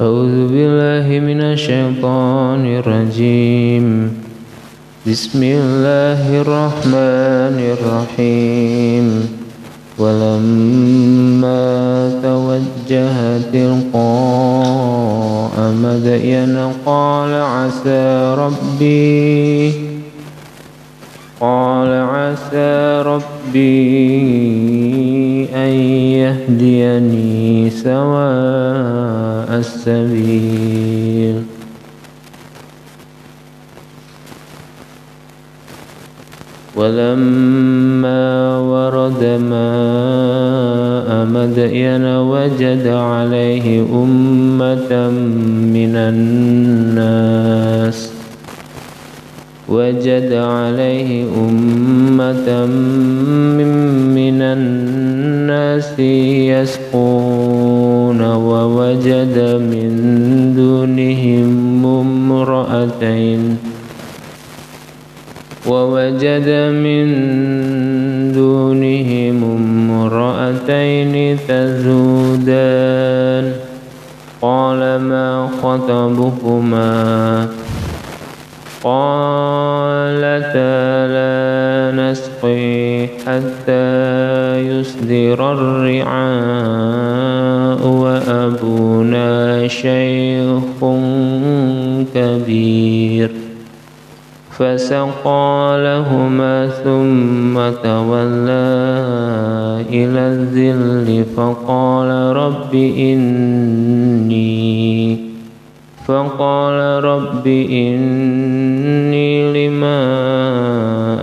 أعوذ بالله من الشيطان الرجيم. بسم الله الرحمن الرحيم. ولما توجه تلقاء مدين قال عسى ربي قال عسى ربي أن يهديني سواء السبيل. ولما ورد ماء مدين وجد عليه أمة من الناس وجد عليه أمة من الناس يسقون ووجد من دونهم امرأتين ووجد من دونهم امرأتين تزودان قال ما خطبكما قالتا لا نسقي حتى يصدر الرعاء وأبونا شيخ كبير. فسقى لهما ثم تولى إلى الذل فقال رب إني فقال رب إني لما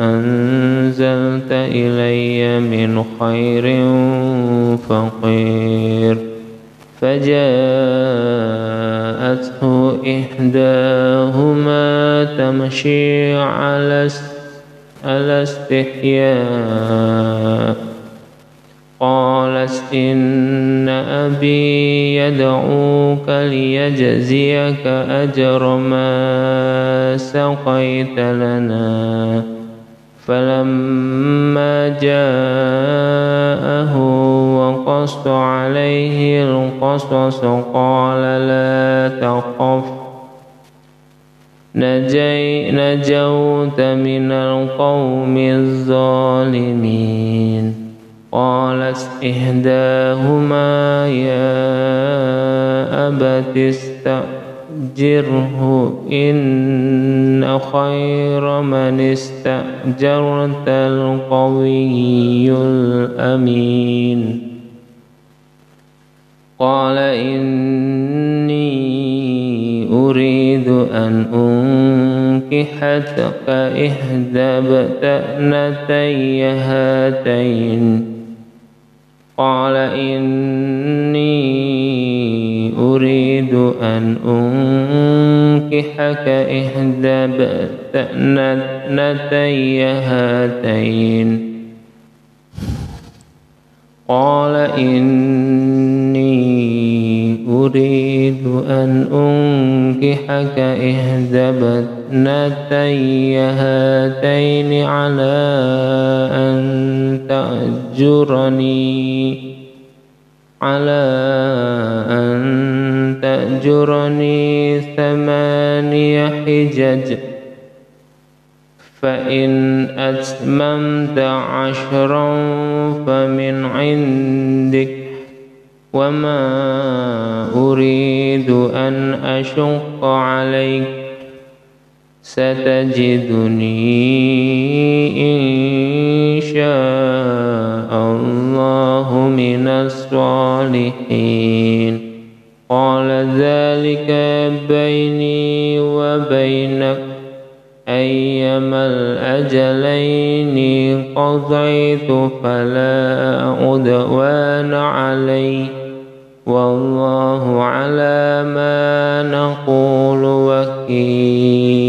أنزلت إلي من خير فقير. فجاءته إحداهما تمشي على استحياء. قالت إن أبي يدعوك ليجزيك أجر ما سقيت لنا. فلما جاءه وقص عليه القصص قال لا تخف. نجي نجوت من القوم الظالمين. قالت إحداهما يا أبت استأجره إن خير من استأجرت القوي الأمين. قال إني أريد أن أنكحتك إحدى ابتأنتي هاتين. قال إني أريد أن أنكحك إحدى ابنتي هاتين. قال إني أريد أن أنكحك إحدى ابنتي هاتين على أن تأجرني على أن تأجرني ثماني حجج فإن أتممت عشرا فمن عندك وما أريد أن أشق عليك ستجدني إن شاء الله من الصالحين قال ذلك بيني وبينك أيما الأجلين قضيت فلا عدوان علي والله على ما نقول وكيل.